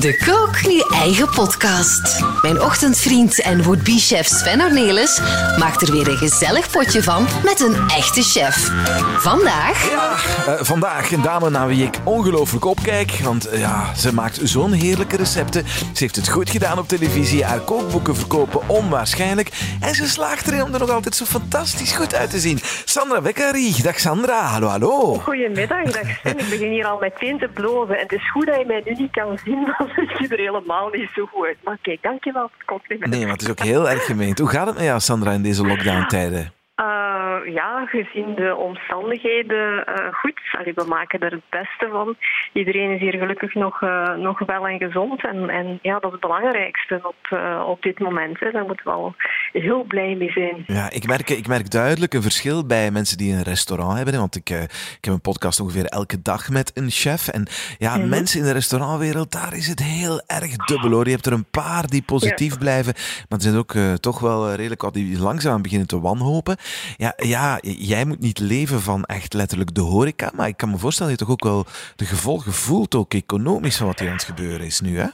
De Kook Nu Eigen Podcast. Mijn ochtendvriend en would-be-chef Sven Ornelis maakt er weer een gezellig potje van met een echte chef. Vandaag... Ja, eh, vandaag een dame naar wie ik ongelooflijk opkijk. Want eh, ja, ze maakt zo'n heerlijke recepten. Ze heeft het goed gedaan op televisie. Haar kookboeken verkopen onwaarschijnlijk. En ze slaagt erin om er nog altijd zo fantastisch goed uit te zien. Sandra Beccari. Dag Sandra. Hallo, hallo. Goedemiddag, dag Sven. Ik begin hier al meteen te blozen. En het is goed dat je mij nu niet kan zien, ik zie er helemaal niet zo goed. Maar kijk, dankjewel voor het compliment. Nee, maar het is ook heel erg gemeend. Hoe gaat het met jou, Sandra, in deze lockdown-tijden? Uh, ja, gezien de omstandigheden uh, goed. Allee, we maken er het beste van. Iedereen is hier gelukkig nog, uh, nog wel en gezond. En, en ja, dat is het belangrijkste op, op dit moment. Hè. Daar moeten we wel heel blij mee zijn. Ja, ik merk, ik merk duidelijk een verschil bij mensen die een restaurant hebben. Want ik, ik heb een podcast ongeveer elke dag met een chef. En ja, mm -hmm. mensen in de restaurantwereld, daar is het heel erg dubbel hoor. Je hebt er een paar die positief ja. blijven. Maar er zijn ook toch wel redelijk wat die langzaam beginnen te wanhopen. Ja, ja, jij moet niet leven van echt letterlijk de horeca, maar ik kan me voorstellen dat je toch ook wel de gevolgen voelt, ook economisch, van wat hier aan het gebeuren is nu, hè?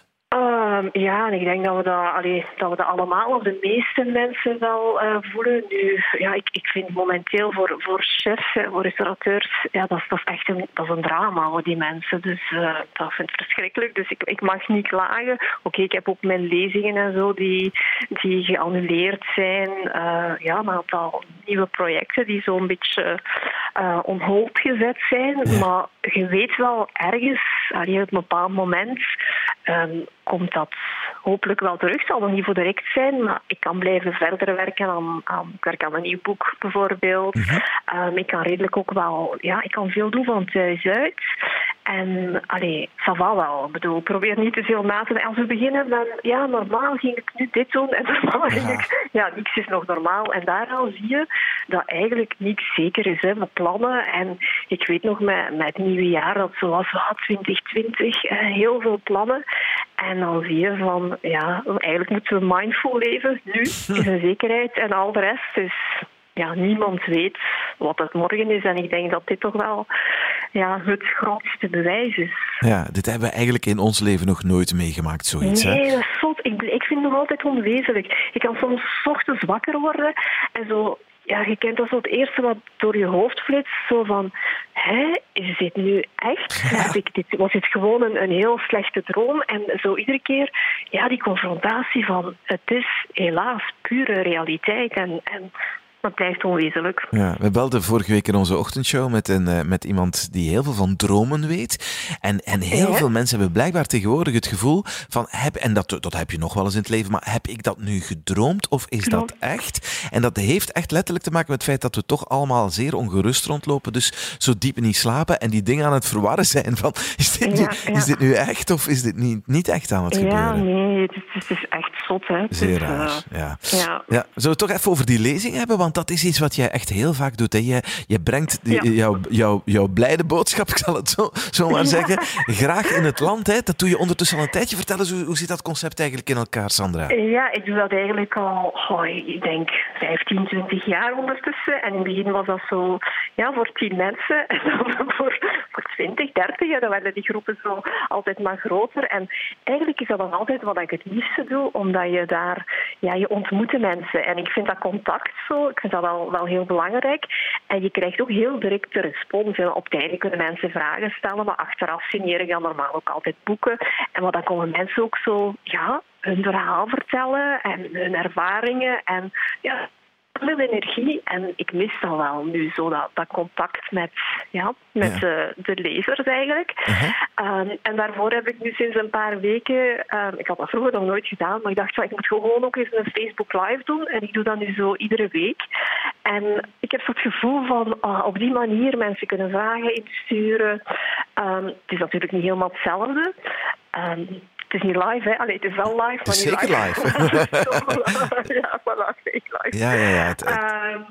Um, ja, en ik denk dat we dat, allee, dat we dat allemaal, of de meeste mensen wel uh, voelen. Nu, ja, ik, ik vind momenteel voor, voor chefs, voor restaurateurs, ja, dat, is, dat is echt een, dat is een drama voor die mensen. Dus uh, dat vind ik verschrikkelijk. Dus ik, ik mag niet klagen. Oké, okay, ik heb ook mijn lezingen en zo die, die geannuleerd zijn. Uh, ja, een aantal nieuwe projecten die zo'n beetje uh, on hold gezet zijn. Maar je weet wel ergens, allee, op een bepaald moment, um, komt dat hopelijk wel terug. Het zal nog niet voor direct zijn, maar ik kan blijven verder werken aan, aan ik werk aan een nieuw boek bijvoorbeeld. Mm-hmm. Um, ik kan redelijk ook wel, ja, ik kan veel doen van thuis uit. En allee, ça va wel. Ik bedoel, probeer niet te veel na te denken. Als we beginnen, dan ja, normaal ging ik nu dit doen en normaal ging ik... Ja, niks is nog normaal. En daar al zie je dat eigenlijk niks zeker is hè, met plannen. En ik weet nog met, met het nieuwe jaar, dat zoals wat 2020, eh, heel veel plannen. En dan zie je van, ja, eigenlijk moeten we mindful leven. Nu is een zekerheid en al de rest is ja, niemand weet wat het morgen is. En ik denk dat dit toch wel ja, het grootste bewijs is. Ja, dit hebben we eigenlijk in ons leven nog nooit meegemaakt, zoiets. Nee, hè? dat is zot. Ik, ik vind het nog altijd onwezenlijk. Ik kan soms ochtends wakker worden en zo ja, je kent dat zo het eerste wat door je hoofd flitst. Zo van, hè, is dit nu echt? Heb ik dit, was dit gewoon een, een heel slechte droom? En zo iedere keer, ja, die confrontatie van, het is helaas pure realiteit. En, en dat blijft onwezenlijk. Ja, we belden vorige week in onze ochtendshow met, een, uh, met iemand die heel veel van dromen weet. En, en heel ja. veel mensen hebben blijkbaar tegenwoordig het gevoel van, heb, en dat, dat heb je nog wel eens in het leven, maar heb ik dat nu gedroomd of is Klopt. dat echt? En dat heeft echt letterlijk te maken met het feit dat we toch allemaal zeer ongerust rondlopen, dus zo diep niet slapen en die dingen aan het verwarren zijn van, is dit, ja, nu, is dit nu echt of is dit niet, niet echt aan het gebeuren? Ja, nee, het is, het is echt zot. Hè. Zeer dus, raar, uh, ja. ja. ja. Zullen we het toch even over die lezing hebben, want dat is iets wat jij echt heel vaak doet. Hè? Je, je brengt die, ja. jouw, jouw, jouw blijde boodschap, ik zal het zo, zo maar zeggen, graag in het land. Hè? Dat doe je ondertussen al een tijdje. Vertel eens, hoe, hoe zit dat concept eigenlijk in elkaar, Sandra? Ja, ik doe dat eigenlijk al, oh, ik denk, 15, 20 jaar ondertussen. En in het begin was dat zo ja, voor 10 mensen. En dan voor, voor 20, 30. En dan werden die groepen zo altijd maar groter. En eigenlijk is dat dan altijd wat ik het liefste doe, omdat je daar, ja, je ontmoet de mensen. En ik vind dat contact zo, ik vind dat wel, wel heel belangrijk. En je krijgt ook heel direct de respons. En op tijden kunnen mensen vragen stellen, maar achteraf signeren gaan normaal ook altijd boeken. En wat dan komen mensen ook zo, ja, hun verhaal vertellen en hun ervaringen. En ja, veel energie en ik mis dan wel nu zo dat, dat contact met, ja, met ja. De, de lezers eigenlijk. Uh -huh. um, en daarvoor heb ik nu sinds een paar weken, um, ik had dat vroeger nog nooit gedaan, maar ik dacht van ik moet gewoon ook eens een Facebook live doen en ik doe dat nu zo iedere week. En ik heb zo het gevoel van oh, op die manier mensen kunnen vragen insturen. Um, het is natuurlijk niet helemaal hetzelfde. Het is niet live, hè? Allee, het is wel live, maar niet zeker live. live. ja, voilà, zeker live. Ja, ja, ja. Het, het... Um,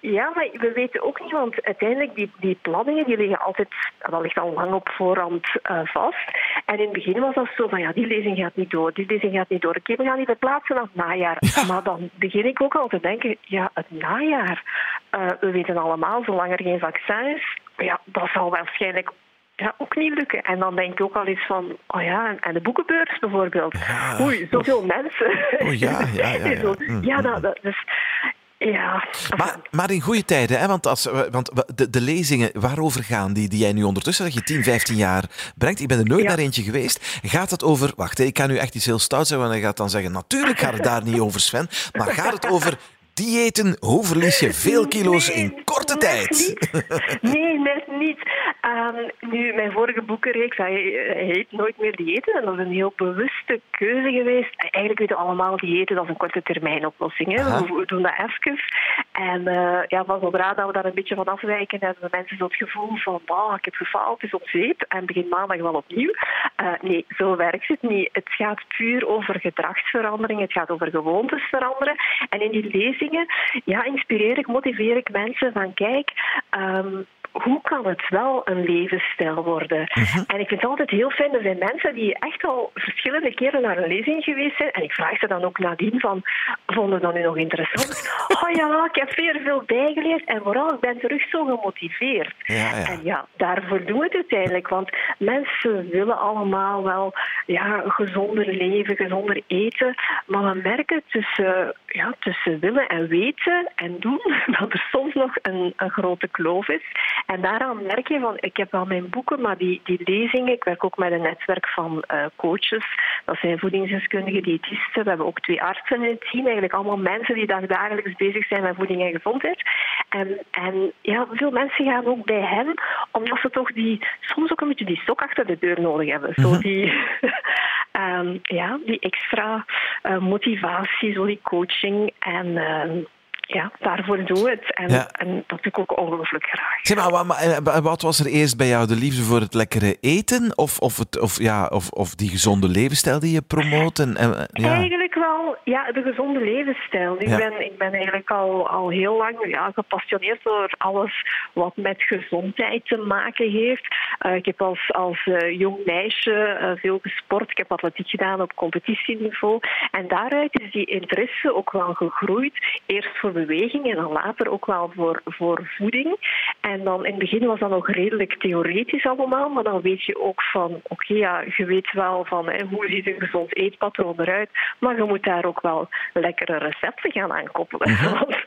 ja, maar we weten ook niet, want uiteindelijk die, die planningen die liggen altijd, dat ligt al lang op voorhand uh, vast. En in het begin was dat zo van, ja, die lezing gaat niet door, die lezing gaat niet door. Oké, we gaan die verplaatsen naar het najaar. Ja. Maar dan begin ik ook al te denken, ja, het najaar. Uh, we weten allemaal, zolang er geen vaccin is, ja, dat zal waarschijnlijk ja, ook niet lukken. En dan denk ik ook al eens van, oh ja, en de boekenbeurs bijvoorbeeld. Oei, zoveel mensen. Oh ja, ja, ja. Ja, mm, ja dat, dat, dus ja. Maar, maar in goede tijden, hè? want, als, want de, de lezingen waarover gaan, die, die jij nu ondertussen, dat je 10, 15 jaar brengt, ik ben er nooit naar eentje geweest, gaat het over, wacht, ik kan nu echt iets heel stouts zeggen, want hij gaat dan zeggen, natuurlijk gaat het daar niet over Sven, maar gaat het over diëten, hoe verlies je veel kilo's in korte tijd? Nee, net niet. Um, nu, mijn vorige boekenreeks heet Nooit meer diëten. En dat is een heel bewuste keuze geweest. Eigenlijk weten we allemaal, diëten dat is een korte termijn oplossing. Hè. We doen dat even. En uh, ja, van zodra dat we daar een beetje van afwijken, hebben mensen zo het gevoel van, ik heb gefaald, het is op zeep en begin maandag wel opnieuw. Uh, nee, zo werkt het niet. Het gaat puur over gedragsverandering, het gaat over gewoontes veranderen. En in die lezingen ja, inspireer ik, motiveer ik mensen van, kijk, um, hoe kan het wel een levensstijl worden? Mhm. En ik vind het altijd heel fijn, er zijn mensen die echt al verschillende keren naar een lezing geweest zijn. En ik vraag ze dan ook nadien van, vonden dat nu nog interessant? oh ja, ik heb veel, veel bijgeleerd en vooral, ik ben terug zo gemotiveerd. Ja, ja. En ja, daarvoor doen we het uiteindelijk. Want mensen willen allemaal wel ja, gezonder leven, gezonder eten. Maar we merken tussen, ja, tussen willen en weten en doen dat er soms nog een, een grote kloof is. En daaraan merk je van, ik heb wel mijn boeken, maar die, die lezingen, ik werk ook met een netwerk van uh, coaches. Dat zijn voedingsdeskundigen, diëtisten. We hebben ook twee artsen in het team. Eigenlijk allemaal mensen die dagelijks bezig zijn met voeding en gezondheid. En, en ja, veel mensen gaan ook bij hen, omdat ze toch die, soms ook een beetje die stok achter de deur nodig hebben. Zo mhm. die, um, ja, die extra uh, motivatie, zo die coaching. En uh, ja, daarvoor doe het. En, en dat doe ik ook ongelooflijk graag. Zeg maar, wat, eh, wat was er eerst bij jou? De liefde voor het lekkere eten? Of, of, het, of, ja, of, of die gezonde levensstijl die je promoot? En, ja. Eigenlijk wel ja, de gezonde levensstijl. Ik, ben, ik ben eigenlijk al, al heel lang ja, gepassioneerd door alles wat met gezondheid te maken heeft. Uh, ik heb als, als uh, jong meisje uh, veel gesport. Ik heb atletiek gedaan op competitieniveau. En daaruit is die interesse ook wel gegroeid. Eerst voor beweging en dan later ook wel voor, voor voeding. En dan in het begin was dat nog redelijk theoretisch allemaal, maar dan weet je ook van, oké, ja, je weet wel van hè, hoe ziet een gezond eetpatroon eruit, maar je moet daar ook wel lekkere recepten gaan aankoppelen. Mm Want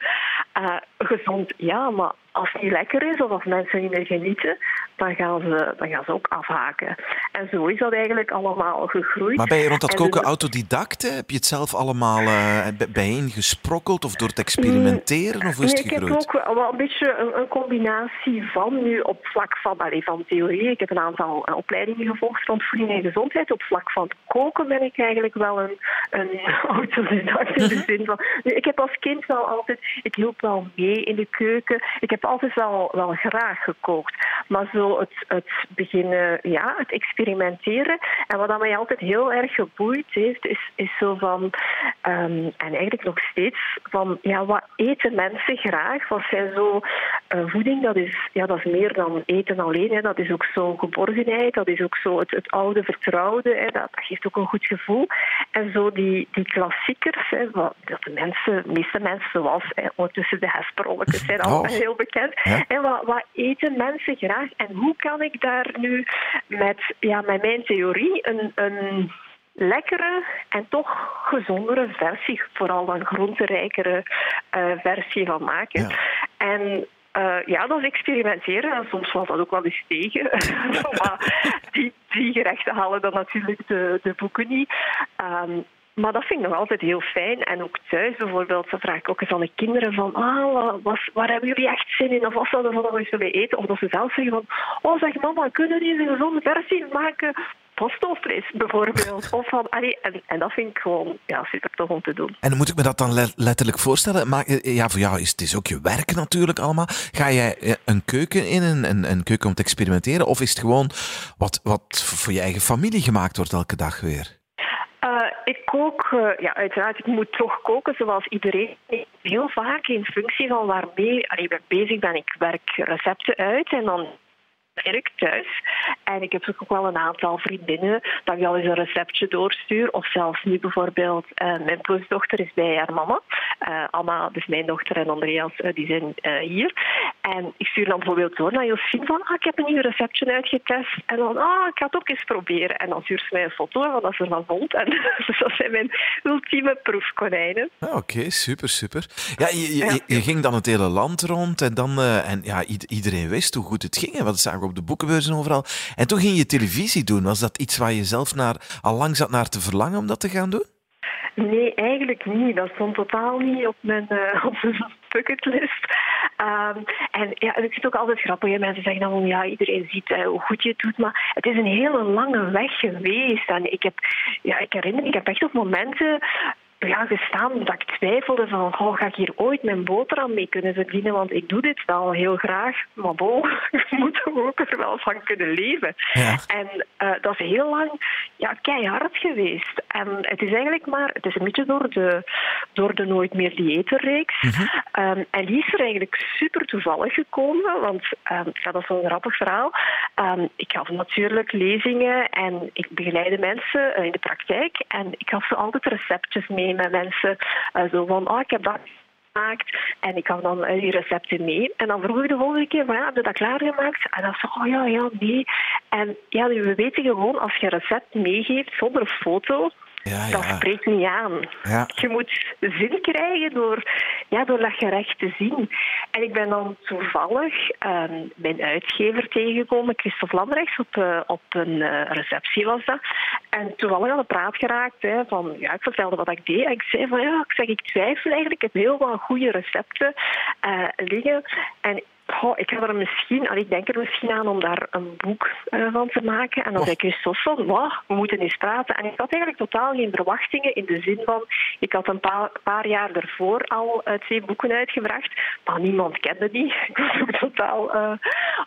uh, gezond, ja, maar als het niet lekker is of als mensen niet meer genieten, dan gaan ze, dan gaan ze ook afhaken. En zo is dat eigenlijk allemaal gegroeid. Maar ben je rond dat koken autodidact? Heb je het zelf allemaal uh, bijeen gesprokkeld of door te experimenteren? Of is het nee, ik heb ook wel een beetje een, een, combinatie van nu op vlak van, allez, van theorie. Ik heb een aantal uh, opleidingen gevolgd rond voeding en gezondheid. Op vlak van koken ben ik eigenlijk wel een, een autodidact in de zin van... Ik heb als kind wel altijd... Ik hielp wel mee in de keuken. Ik heb altijd wel, wel graag gekookt. Maar zo het, het beginnen, ja, het experimenteren. En wat mij altijd heel erg geboeid heeft, is, is zo van, um, en eigenlijk nog steeds, van ja, wat eten mensen graag? Wat zijn zo uh, voeding? Dat is, ja, dat is meer dan eten alleen. Hè. Dat is ook zo geborgenheid, dat is ook zo het, het oude vertrouwde. Hè. Dat, dat, geeft ook een goed gevoel. En zo die, die klassiekers, hè, wat, dat de mensen, meeste mensen zoals hè, ondertussen de hesperolletjes zijn al oh. heel bekend. En wat, wat eten mensen graag? En hoe kan ik daar nu met, ja, met mijn theorie een, een lekkere en toch gezondere versie, vooral een groenterijkere uh, versie van maken. En uh, ja, dat is experimenteren en soms valt dat ook wel eens tegen. maar die, die gerechten halen dan natuurlijk de, de boeken niet. Um, maar dat vind ik nog altijd heel fijn. En ook thuis bijvoorbeeld, dan vraag ik ook eens aan de kinderen van ah, was, waar hebben jullie echt zin in? Of wat zouden we nog eens willen eten? Of dat ze zelf zeggen van oh zeg mama, kunnen jullie een gezonde versie maken? Postofvlees bijvoorbeeld. Of van, allee, en, en dat vind ik gewoon ja, super tof om te doen. En moet ik me dat dan letterlijk voorstellen? Maar eh, ja, voor jou is het is ook je werk natuurlijk allemaal. Ga jij eh, een keuken in, een, een, een keuken om te experimenteren? Of is het gewoon wat, wat voor je eigen familie gemaakt wordt elke dag weer? Ik kook, uh, ja, uiteraard, ik moet toch koken zoals iedereen. Heel vaak in functie van waarmee ik ben bezig ben. Ik werk recepten uit en dan werk thuis. En ik heb ook wel een aantal vriendinnen dat ik al eens een receptje doorstuur. Of zelfs nu bijvoorbeeld, uh, mijn plusdochter is bij haar mama. Uh, Anna, dus mijn dochter en Andreas, die zijn hier. En ik stuur dan bijvoorbeeld door naar Josfien van, ah, ik heb een nieuw receptje uitgetest. En dan, ah, ik ga het ook eens proberen. En dan stuurt ze mij een foto van wat ze ervan vond. En dus dat zijn mijn ultieme proefkonijnen. Ah, Oké, super, super. Ja, je, je, je, ging dan het hele land rond en, dan, uh, en ja, iedereen wist hoe goed het ging. En wat zagen we op de boekenbeurzen overal. En toen ging je televisie doen. Was dat iets waar je zelf naar, al lang zat naar te verlangen om dat te gaan doen? Nee, eigenlijk niet. Dat stond totaal niet op mijn, uh, op mijn bucketlist. Um, en ja, ik het ook altijd grappig. Mensen zeggen dan, ja, iedereen ziet uh, hoe goed je het doet. Maar het is een hele lange weg geweest. En ik, heb, ja, ik herinner ik heb echt op momenten ja, gestaan dat ik twijfelde van, oh, ga ik hier ooit mijn boterham mee kunnen verdienen? Want ik doe dit wel heel graag, maar bon, je moet er ook er wel van kunnen leven. Ja. En uh, dat is heel lang ja, keihard geweest. En het is eigenlijk maar, het is een beetje door de, door de Nooit meer dieetenreeks. Mm -hmm. um, en die is er eigenlijk super toevallig gekomen, want um, ja, dat is wel een grappig verhaal. Um, ik gaf natuurlijk lezingen en ik begeleide mensen uh, in de praktijk en ik gaf ze altijd receptjes mee met mensen. Uh, zo van, oh, ik heb dat gemaakt en ik had dan die recepten mee. En dan vroeg ik de volgende keer van, ja, heb je dat klaargemaakt? En dan zei oh ja, ja, nee. En ja, we weten gewoon, als je een recept meegeeft zonder foto, ja, ja. dat spreekt niet aan. Ja. Je moet zin krijgen door, ja, door dat gerecht te zien. En ik ben dan toevallig um, mijn uitgever tegengekomen, Christophe Lambrechts, op, uh, op een uh, receptie was dat. En toevallig aan de praat geraakt, hè, van, ja, ik vertelde wat ik deed. En ik zei van, ja, ik zeg, ik twijfel eigenlijk, ik heb heel wat goede recepten uh, liggen. En Oh, ik heb er misschien, ik denk er misschien aan om daar een boek uh, van te maken. En dan zei Christophe van, wow, we moeten eens praten. En ik had eigenlijk totaal geen verwachtingen in de zin van, ik had een paar, paar jaar ervoor al uh, twee boeken uitgebracht, maar niemand kende die. Ik was ook totaal uh,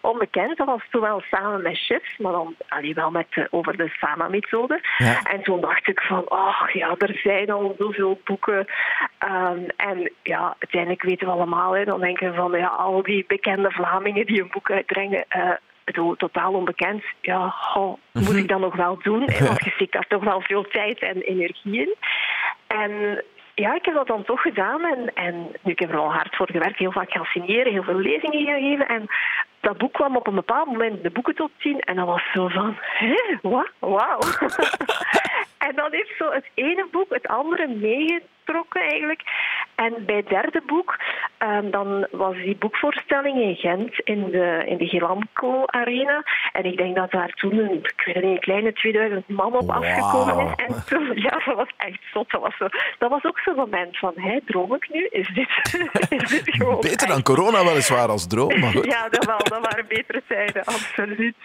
onbekend. Dat was toen wel samen met chefs, maar dan allee, wel met, over de SAMA-methode. Ja. En toen dacht ik van, oh ja, er zijn al zoveel boeken. Um, en ja, uiteindelijk weten we allemaal, hè, dan denken we van, ja, al die bekende bekende Vlamingen die een boek uitbrengen. Uh, totaal onbekend. Ja, goh, moet ik dat nog wel doen? Want je steekt daar toch wel veel tijd en energie in. En ja, ik heb dat dan toch gedaan. En, en nu, ik heb er al hard voor gewerkt, heel vaak gaan signeren, heel veel lezingen gegeven. En dat boek kwam op een bepaald moment in de boeken tot zien. En dat was zo van, hé, wat? Wauw. en dan heeft zo het ene boek het andere meegetrokken eigenlijk. En bij het derde boek, um, dan was die boekvoorstelling in Gent in de, in de Gilamco Arena. En ik denk dat daar toen een, ik weet niet, een kleine 2000 man op wow. afgekomen is. En toen, ja, dat was echt zot. Dat was, zo, dat was ook zo'n moment van, hé, droom ik nu? Is dit, is dit gewoon Beter dan corona weliswaar als droom, maar goed. ja, dat, wel, dat waren betere tijden, absoluut.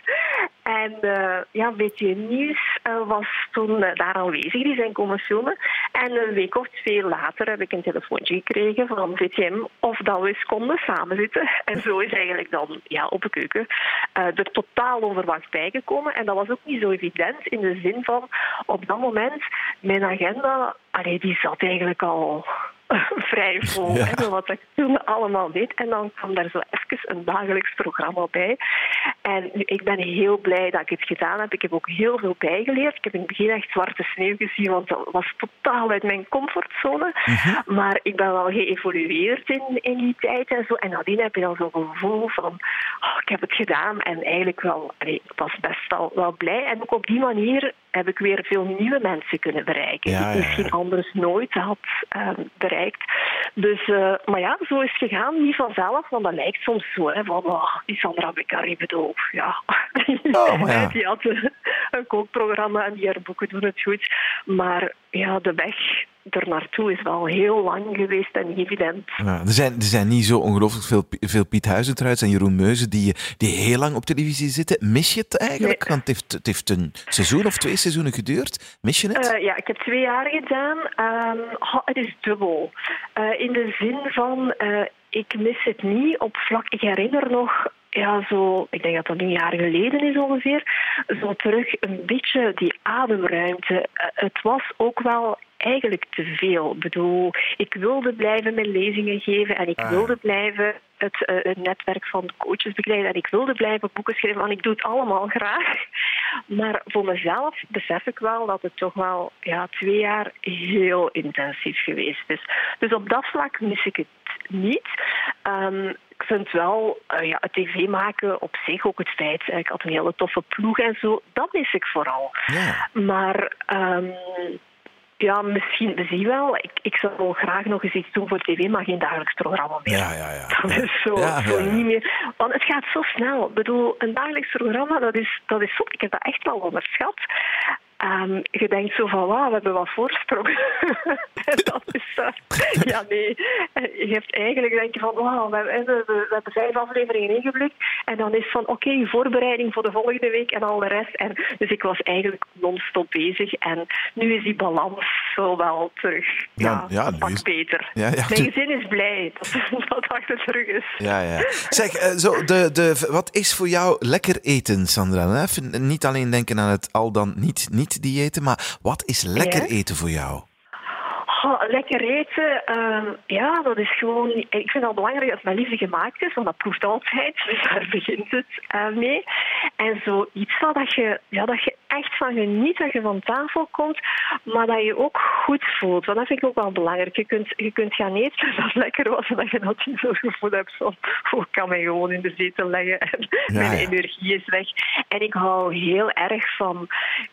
En uh, ja, een beetje nieuws was toen uh, daar aanwezig, die zijn komen filmen. En een week of twee later heb ik een telefoontje gekregen van VTM of dat we eens konden samenzitten. En zo is eigenlijk dan ja, op de keuken er totaal onverwacht bijgekomen. En dat was ook niet zo evident in de zin van op dat moment mijn agenda, allee, die zat eigenlijk al vrij vol. Ja. wat ik toen allemaal deed. En dan kwam daar zo even een dagelijks programma bij. En ik ben heel blij dat ik het gedaan heb. Ik heb ook heel veel bijgeleerd. Ik heb in het begin echt zwarte sneeuw gezien, want dat was totaal uit mijn comfortzone. Mhm. Maar ik ben wel geëvolueerd in, in die tijd en zo. En nadien heb je dan zo'n gevoel van, oh, ik heb het gedaan. En eigenlijk wel, ik was best wel, wel blij. En ook op die manier heb ik weer veel nieuwe mensen kunnen bereiken. Ja, die ik misschien anders nooit had um, bereikt. Dus, uh, maar ja, zo is het gegaan. Niet vanzelf, want dat lijkt soms zo. Hè, van, oh, die Sandra Beccari bedoel, ja. Oh, ja. die had een kookprogramma en die haar boeken doen het goed. Maar ja, de weg er naartoe is wel heel lang geweest en evident. Ja, er, zijn, er zijn niet zo ongelooflijk veel, veel Piet Huizentruids en Jeroen Meuzen die, die heel lang op televisie zitten. Mis je het eigenlijk? Nee. Want het heeft, het heeft een seizoen of twee seizoenen geduurd. Mis je het? Uh, ja, ik heb twee jaar gedaan. Oh, het is dubbel. Uh, in de zin van, uh, ik mis het niet op vlak... Ik herinner nog ja, zo, ik denk dat dat een jaar geleden is ongeveer, zo terug een beetje die ademruimte. Het was ook wel eigenlijk te veel. Ik bedoel, ik wilde blijven mijn lezingen geven en ik ah. wilde blijven het, uh, het, netwerk van coaches begeleiden en ik wilde blijven boeken schrijven, want ik doe het allemaal graag. Maar voor mezelf besef ik wel dat het toch wel ja, twee jaar heel intensief geweest is. Dus op dat vlak mis ik het niet. Um, ik vind wel uh, ja, het tv maken op zich, ook het feit, uh, ik had een hele toffe ploeg en zo, dat mis ik vooral. Ja. Maar um, ja, misschien, we zien wel. Ik, ik zou graag nog eens iets doen voor tv, maar geen dagelijks programma meer. Ja, ja, ja. Dat is zo, Ja, zo ja, ja. niet meer. Want het gaat zo snel. Ik bedoel, een dagelijks programma, dat is, dat is zot. Ik heb dat echt wel onderschat. Ehm, je denkt zo van, wauw, we hebben wat voorsprong. dat is, eh, ja nee, je hebt eigenlijk denk je van, wauw, we, hebben- we, we hebben vijf afleveringen ingeblikt. En dan is van, oké, voorbereiding voor de volgende week en al de rest. En, dus ik was eigenlijk non-stop bezig. En nu is die balans zo wel terug. Ja, Ja, ja, pak beter. Ja, ja, Mijn gezin is blij dat, dat achter terug is. Ja, ja. Zeg, eh, zo, de, de, wat is voor jou lekker eten, Sandra? Even Niet alleen denken aan het al dan niet, niet diëten, maar wat is lekker eten voor jou? Oh, lekker eten, ehm, ja, dat is gewoon. Ik vind het al belangrijk dat het met liefde gemaakt is, want dat proeft altijd. Dus daar begint het eh, mee. En zoiets dat je, ja, dat je echt van geniet, dat je van tafel komt, maar dat je ook goed voelt. Want dat vind ik ook wel belangrijk. Je kunt, je kunt gaan eten dat lekker was en dat je dat niet zo gevoel hebt van, oh, ik kan mij gewoon in de zetel leggen en Ja, mijn energie is weg. En ik hou heel erg van,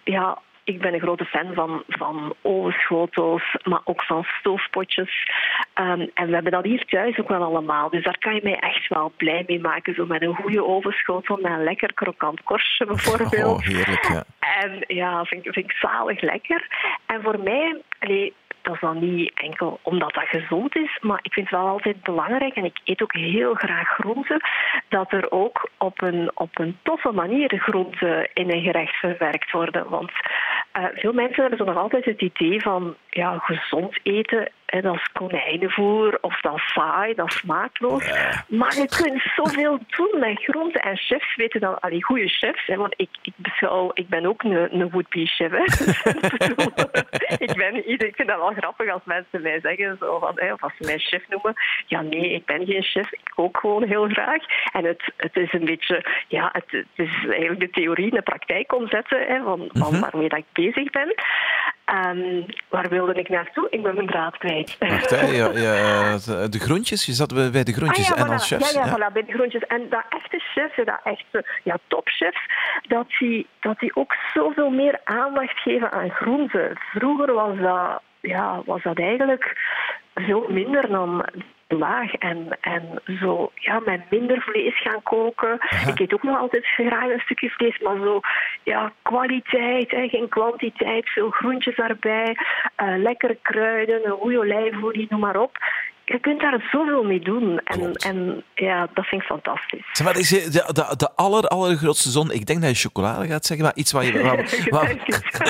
ja, ik ben een grote fan van, van ovenschotels, maar ook van stoofpotjes. Ehm, en we hebben dat hier thuis ook wel allemaal. Dus daar kan je mij echt wel blij mee maken. Zo met een goede ovenschotel, met een lekker krokant korstje bijvoorbeeld. Oh, heerlijk, ja. En ja, vind, vind ik zalig lekker. En voor mij, allee, dat is dan niet enkel omdat dat gezond is, maar ik vind het wel altijd belangrijk, en ik eet ook heel graag groenten, dat er ook op een, op een toffe manier groenten in een gerecht verwerkt worden. Want eh, veel mensen hebben zo nog altijd het idee van ja, gezond eten, hè, dat is konijnenvoer of dat is saai, dat is smaakloos. Maar je kunt zoveel doen met groenten. En chefs weten dan, allee, goede chefs, hè, want ik, ik, beschouw, ik ben ook een, een would-be chef. Hè. Ik ben, ik vind dat wel grappig als mensen mij zeggen, zo van, hè, of als ze mij chef noemen. Ja, nee, ik ben geen chef, ik kook gewoon heel graag. En het, het is een beetje, ja, het, het is eigenlijk de theorie in de praktijk omzetten hè, van, van waarmee dat ik bezig ben. Ehm, waar wilde ik naartoe? Ik ben mijn draad kwijt. Wacht, hè, ja, ja, de groentjes, je zat bij de groentjes Ah, ja, en voilà. als chefs. Ja, ja, voilà, bij de groentjes. En dat echte chefs, dat echte ja, topchefs, dat die, dat die ook zoveel meer aandacht geven aan groenten. Vroeger was dat, ja, was dat eigenlijk veel minder dan laag en, en zo ja, met minder vlees gaan koken. Ik eet ook nog altijd graag een stukje vlees, maar zo ja, kwaliteit, hè, geen kwantiteit, veel groentjes daarbij, eh, lekkere kruiden, een goede olijfolie, noem maar op. Je kunt daar zoveel mee doen. En, Klopt. en ja, dat vind ik fantastisch. Zeg maar, is de, de, de aller, allergrootste zon, ik denk dat je chocolade gaat zeggen, maar iets waar je, waar, waar-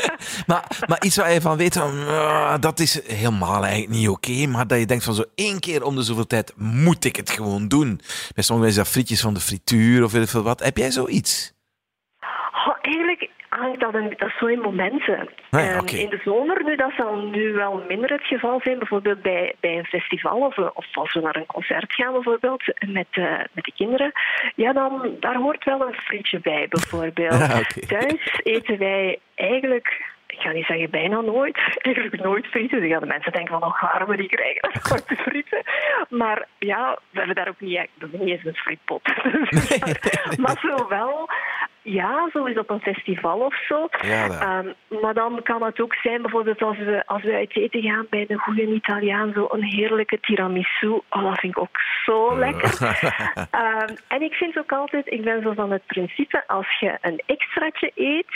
maar, maar iets waar je van weet, van, "Ah, dat is helemaal eigenlijk niet oké, maar dat je denkt van zo één keer om de zoveel tijd moet ik het gewoon doen. Bij sommigen is dat frietjes van de frituur of weet ik veel wat. Heb jij zoiets? Oh, eigenlijk hangt dat, een, dat is zo in momenten. Ah ja, Ehm. In de zomer, nu, dat zal nu wel minder het geval zijn. Bijvoorbeeld bij, bij een festival of, of als we naar een concert gaan bijvoorbeeld met, eh, met de kinderen. Ja, dan, daar hoort wel een frietje bij bijvoorbeeld. Ah. Thuis eten wij eigenlijk... Ik ga niet zeggen bijna nooit, eigenlijk nooit frieten. Dan gaan de mensen denken van, oh, we die krijgen nooit frieten. Maar ja, we hebben daar ook niet, we hebben niet eens een frietpot. maar zo wel, ja, zo is op een festival of zo. Ja, Ehm, maar dan kan het ook zijn, bijvoorbeeld als we, als we uit eten gaan bij een goede Italiaan, zo een heerlijke tiramisu. Oh, dat vind ik ook zo lekker. Ehm, en ik vind ook altijd, ik ben zo van het principe, als je een extraatje eet,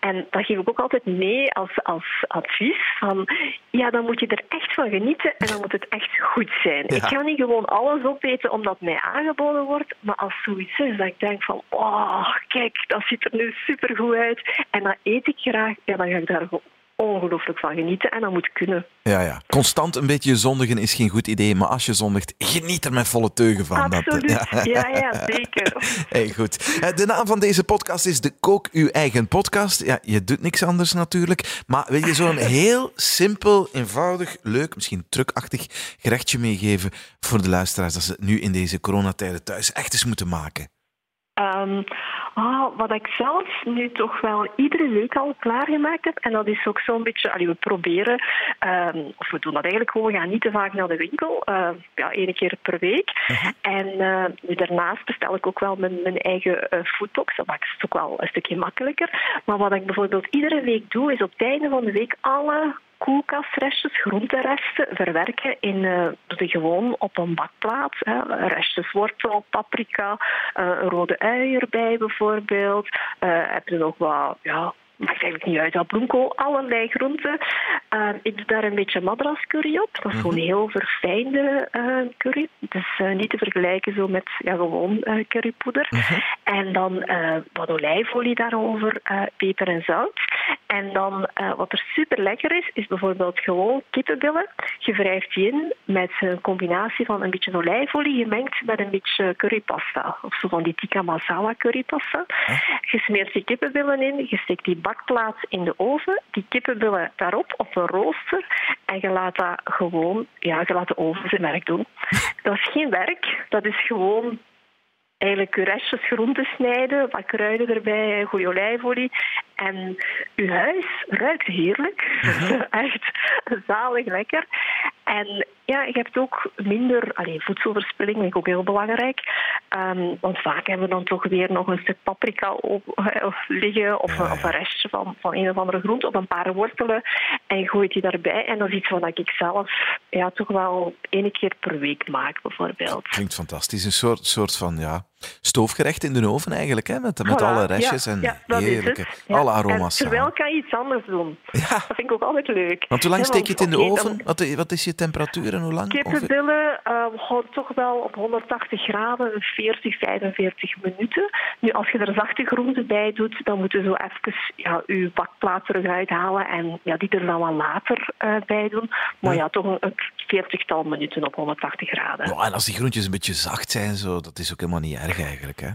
en dat geef ik ook altijd mee als, als advies, van ja, dan moet je er echt van genieten en dan moet het echt goed zijn. Ja. Ik kan niet gewoon alles opeten omdat mij aangeboden wordt, maar als zoiets is dat ik denk van, oh, kijk, dat ziet er nu supergoed uit en dat eet ik graag, ja, dan ga ik daar ongelooflijk van genieten en dat moet kunnen. Ja, ja. Constant een beetje zondigen is geen goed idee, maar als je zondigt, geniet er met volle teugen van. Dat, Absoluut, ja. ja, ja, zeker. Hey, goed. Eh, De naam van deze podcast is de Kook Uw Eigen Podcast. Ja, je doet niks anders natuurlijk. Maar wil je zo'n heel simpel, eenvoudig, leuk, misschien trucachtig gerechtje meegeven voor de luisteraars, dat ze het nu in deze coronatijden thuis echt eens moeten maken? Ah, wat ik zelf nu toch wel iedere week al klaargemaakt heb, en dat is ook zo'n beetje, allee, we proberen, ehm, of we doen dat eigenlijk gewoon, we gaan niet te vaak naar de winkel, uh, ja, één keer per week. En uh, daarnaast bestel ik ook wel mijn, mijn eigen uh, foodbox, dat maakt het ook wel een stukje makkelijker. Maar wat ik bijvoorbeeld iedere week doe, is op het einde van de week alle koelkastrestjes, groenteresten, verwerken in uh, de gewoon op een bakplaat. Hè. Restjes wortel, paprika, uh, een rode ui erbij bijvoorbeeld. Uh, heb je nog wat ja, maakt eigenlijk niet uit, dat bloemkool, allerlei groenten. Uh, ik doe daar een beetje madras curry op. Dat is gewoon Mhm. heel verfijnde uh, curry. Dus uh, niet te vergelijken zo met ja, gewoon currypoeder. Mhm. En dan wat olijfolie daarover, peper en zout. En dan wat er super lekker is, is bijvoorbeeld gewoon kippenbillen. Je wrijft die in met een combinatie van een beetje olijfolie gemengd met een beetje currypasta. Of zo van die tikka masala currypasta. Je smeert die kippenbillen in, je steekt die bakplaat in de oven, die kippenbillen daarop op een rooster en je laat dat gewoon, ja, je laat de oven zijn werk doen. Dat is geen werk, dat is gewoon eigenlijk restjes groenten snijden, wat kruiden erbij, goede olijfolie. En uw huis ruikt heerlijk. Echt zalig lekker. En ja, je hebt ook minder allee, voedselverspilling, dat is ook heel belangrijk. Um, want vaak hebben we dan toch weer nog een stuk paprika op, of liggen of, ja, ja. of, een restje van, van een of andere groente of een paar wortelen. En je gooit die daarbij. En dat is iets wat ik zelf ja, toch wel één keer per week maak, bijvoorbeeld. Klinkt fantastisch. Een soort, soort van ja, stoofgerecht in de oven eigenlijk, hè? met, met voilà, alle restjes ja, en ja, heerlijke, alle aroma's. En terwijl kan je iets anders doen. Ja. Dat vind ik ook altijd leuk. Want hoe lang steek je het in de oven? dan- Wat, wat is je temperatuur en hoe lang? Kippenbillen uh, gewoon toch wel op 180 graden, 40, 45 minuten. Nu, als je er zachte groenten bij doet, dan moet je zo even ja, je bakplaat terug uithalen en ja, die er dan wel later uh, bij doen. Maar Ja. toch een, een 40-tal minuten op 180 graden. Ja, en als die groentjes een beetje zacht zijn, zo, dat is ook helemaal niet erg eigenlijk. Hè?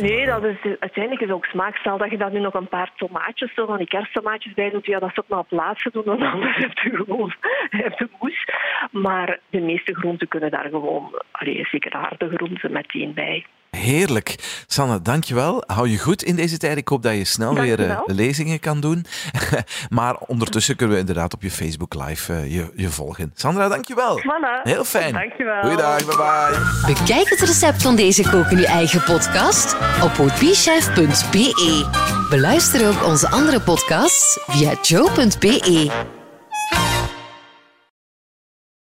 Nee, dat is, uiteindelijk is ook smaak. Stel dat je daar nu nog een paar tomaatjes, zo van die kersttomaatjes bij doet, ja, dat is ook maar op laatste doen, dan anders heb je gewoon heb je moes. Maar de meeste groenten kunnen daar gewoon, allee, zeker de harde groenten, meteen bij. Heerlijk. Sanne, dankjewel. Hou je goed in deze tijd. Ik hoop dat je snel weer Dankjewel. lezingen kan doen. maar ondertussen kunnen we inderdaad op je Facebook Live eh, je, je volgen. Sandra, dankjewel. Voilà. Heel fijn. Dankjewel. Goeiedag, bye bye. Bekijk het recept van deze Kook in uw eigen podcast op ootbichef.be. Beluister ook onze andere podcasts via joe.be.